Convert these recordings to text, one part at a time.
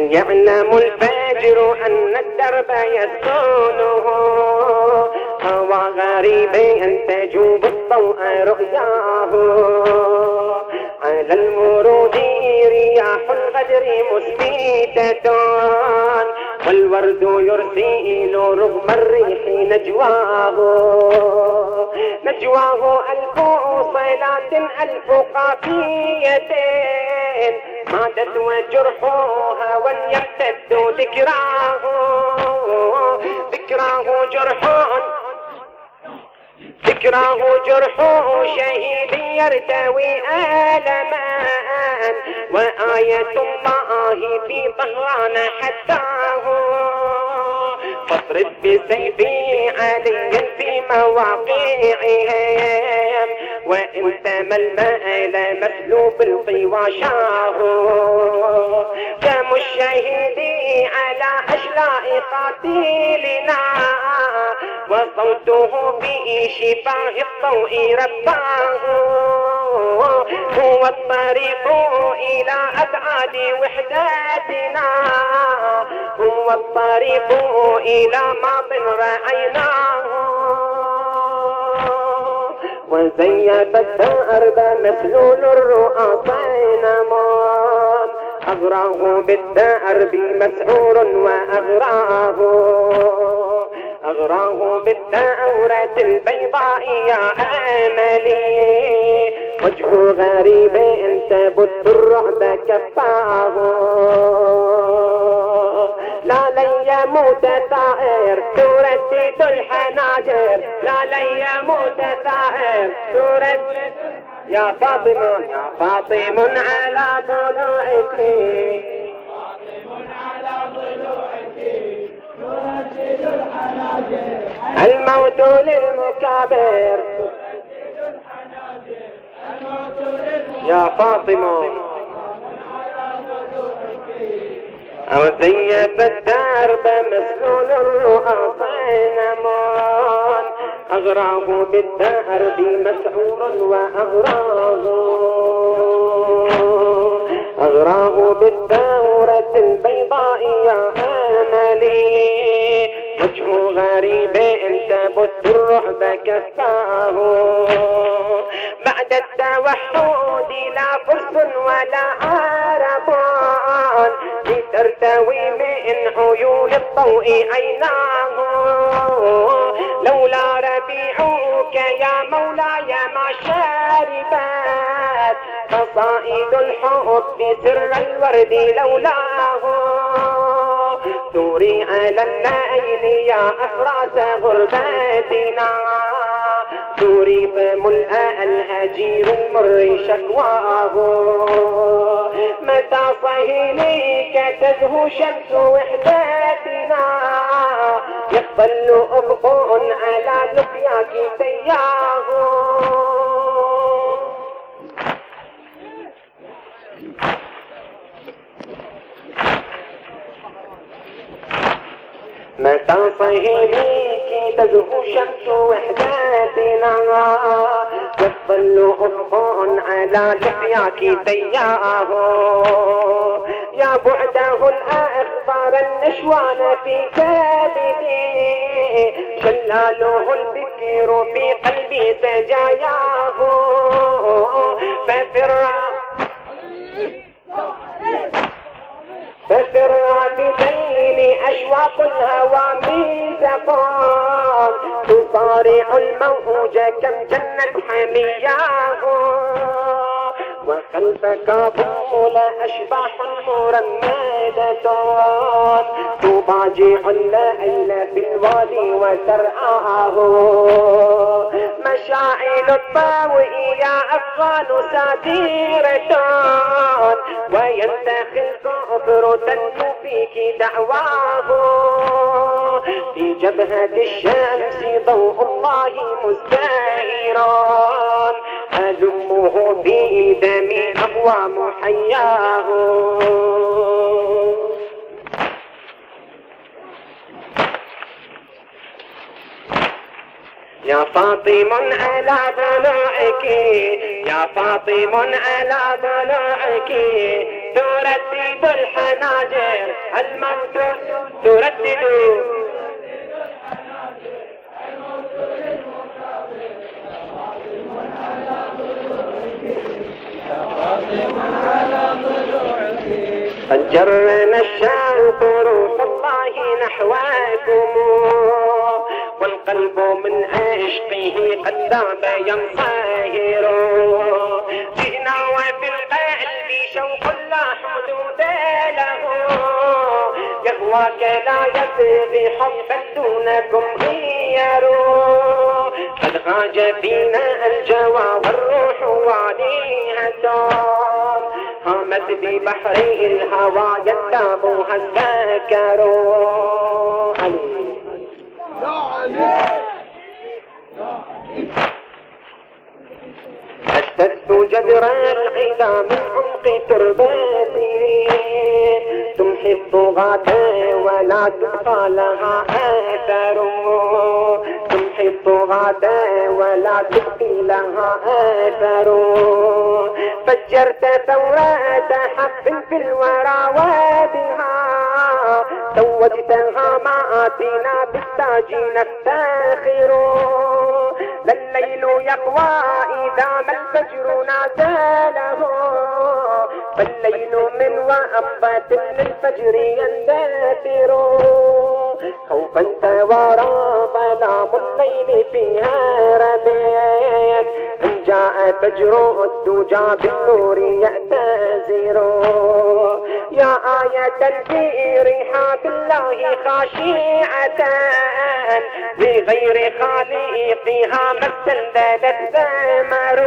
هل يعلم الفجر أن الدرب يسكنه هوى غريب أن تجوب الضوء رؤياه. على المرود رياح الغدر مثبتة والورد يرسل رغم الريح نجواه. نجواه ألف صلاة ألف قافية مادت وجرحها وليرتد ذكراه. ذكراه جرح ذكراه جرح شهيد يرتوي آلمان وآية الله في طهران حتاه فاضرب بسيفي عليا في مواقعهم وإن تم الماء مسلوب الطواشاه دم الشهيد على أشلاء قاتلنا وصوته في شفاه الضوء رباه. هو الطريق إلى أبعاد وحدتنا هو الطريق إلى ماض رأيناه وزيف الدرب مسلول الرؤى صينمان أغراه بالدرب مسعور وأغراه. أغراه بالثورة البيضاء يا أملي. وجه غريب تبث الرعب كفاه. لا لن يموت ثائر تردد الحناجر لا لن يموت ثائر تردد يا فاطمة يا فاطم على ضلوعك الموت للمكابر. يا فاطمة. أو زيب الدرب مسلول الرؤى صينمان أغراه بالدرب مسعور وأغراه أغراه بالثورة البيضاء يا أملي. وجه غريب تبث الرعب كفاه بعد التوحد لا فرس ولا عرب لترتوي من عيون الضوء عيناه. لولا ربيعك يا مولاي ما شربت قصائد الحب سر الورد لولاه. ثوري على الليل يا أفراس غربتنا ثوري فملأ الهجير المر شكواه متى صهيليك تزهو شمس وحدتنا يقبل أفق على لقياك سياه. متى صهيليك تزهو شمس وحدتنا يظل أفق على لحياك سياه يا بعده الأخبار النشوان في كبدي شلاله الفكر في قلبي سجاياه ففر فسر بليل أشواق الهوى ميزقان تصارع الموج كم جنت حمياه وخلفك طول أشباح مرمدة تضاجع الليل في الوادي وترعاه مشاعل الطاوئ يا أفغان ساتيرة وينتخي الكفر تنجو فيك دعواه. في جبهة الشمس ضوء الله مزدهرا. ألمه دمي أقوى محياه يا فاطم على ضلوعك يا فاطم على ضلوعك تريد الحناجر الموت تردد فجرنا الشوق روح الله نحوكم. والقلب من عشقه قد ذاب ينصهر جئنا وفي القلب شوق لا حدود له يهواك لا يبغي حبا دونكم غير قد غاج فينا الجوى والروح واليها هامت ببحر الهوى أشتدت جدر العدا من عمق تربتي تمحي الطغاة ولا تبقى لها أثر تمحي الطغاة ولا تبقي لها أثر فجرت ثورة حق في الورى وبها زوجتها مآتنا بالتاج نفتخر لليل يقوى إذا ما الفجر نازله فالليل من وأبات للفجر يندثر. خوفا توارى ظلام الليل رميت إن جاء فجر الدجى بالنور يأتزر يا آية في ريحات الله خاشعة. بغير خالقها ما استندلت ثمر.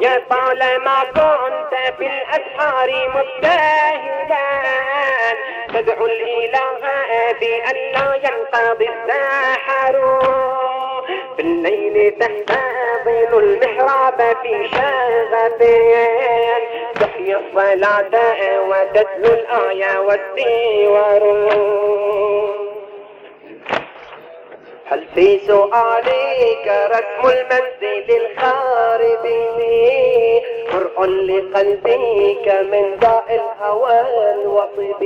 يا طالما كنت في الأسحار مبتهلا تدعو الإله بأن لا ينقضي السحر. بالليل تحتضن المحراب في شغف تحيي الصلاة وتتلو الآية والسور هل في سؤالك رسم المنزل الخارب؟ قرء لقلبك من داء الهوى الوطب.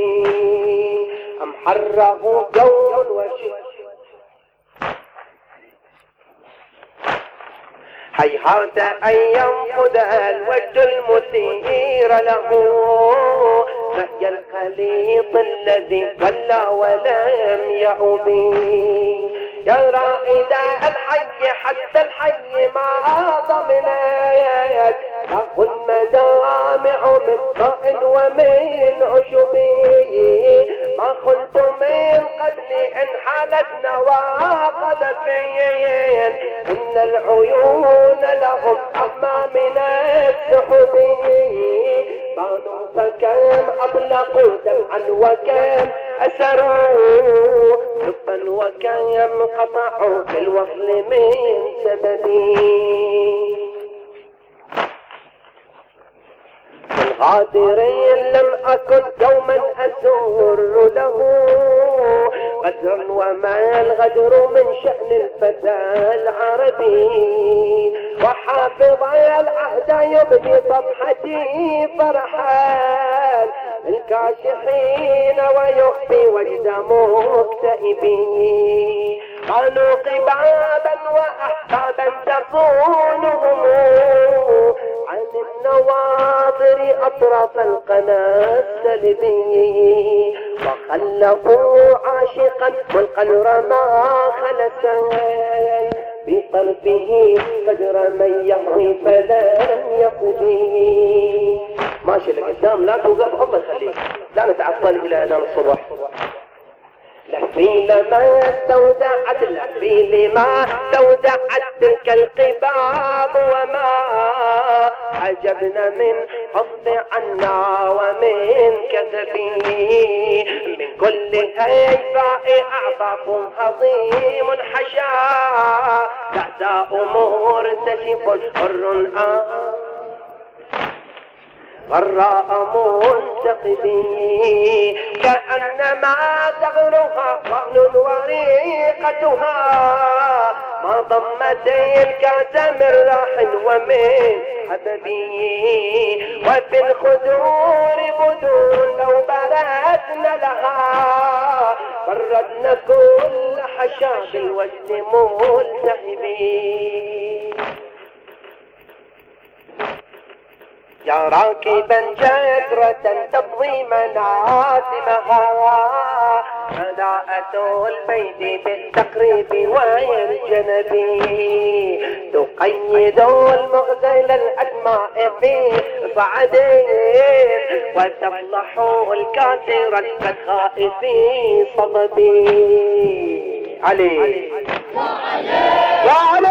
أم حره جو هيهات أن ينفذ الوجه المثير له. فهي الخليط الذي ولى ولم يعود يا رائد الحي حتى الحي ما ضمنت. له المجامع من طائل ومن عشب ما قلت من قبل إن حالت نواقض فين إن العيون لهم من السحب بانوا فكم اطلقوا دمعا وكم أسروا؟ حبا وكم قطعوا في الوصل من سببي. الغادرين لم أكن دوما أزور له غدر وما الغدر من شأن الفتى العربي. وحافظ العهد يبدي صفحتي فرحان الكاشحين ويخفي وجد مكتئبين. قالوا قبابا وأحبابا تصونهم عن النواظر أطراف القناة السلبي وخلفوا عاشقا والقلر ما خلسا بقلبه قدر من يمضي فلم يقضي. ماشي لقدام لا توقف الله يخليك لا نتعطل إلى انام الصبح. لفي لما استودعت لفي لما استودعت تلك القباب. وما عجبنا من حفظ عنا ومن كذبي من كل هيفاء أعطاف عظيم حشا بعد أمور تشف حر آه غراء منتقدي. كأنما ثغرها رهن وريقتها ما ضمت الكاس من راح ومن حببي وفي الخدور بدون لو بردنا لها بردنا كل حشاش الوجد ملتهبين يا راكبا جدرة تقضي مناسمها فداءة البيت بالتقريب والجنب تقيد المغزل الأدماء في صعدين وتفضح الكاسر الفتخاء في صدبي. علي. يا علي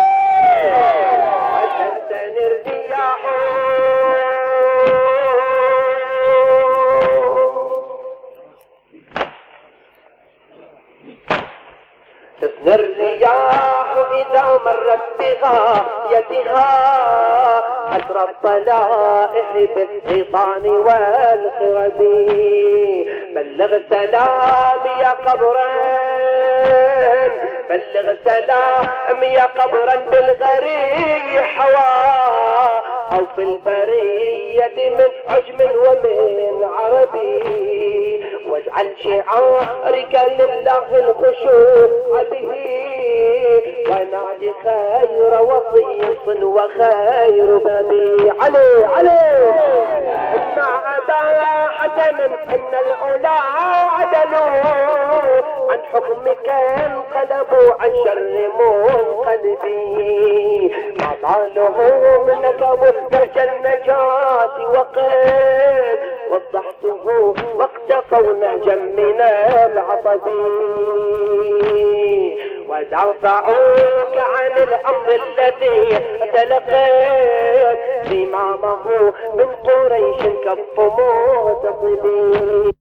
الرياح إذا مرت بغايتها أسرى الطلائح بالحيطان والخرب بلغ سلام يا قبرين بلغ سلام يا قبرا بالغري حوا أو في البرية من عجم ومن عربي. واجعل شعارك لله الخشوع به. ونادي خير وصيص وخير بابي علي علي. اسمع أبا حسن إن العلا عدلوا. عن حكمك انقلبوا عن شر منقلبي طالهم لك مفترج النجاة وقد وضحته واقتفوا نهجا من العطب. ودافعوك عن الأمر الذي تلقيت. زمامه من قريش كف مغتصبين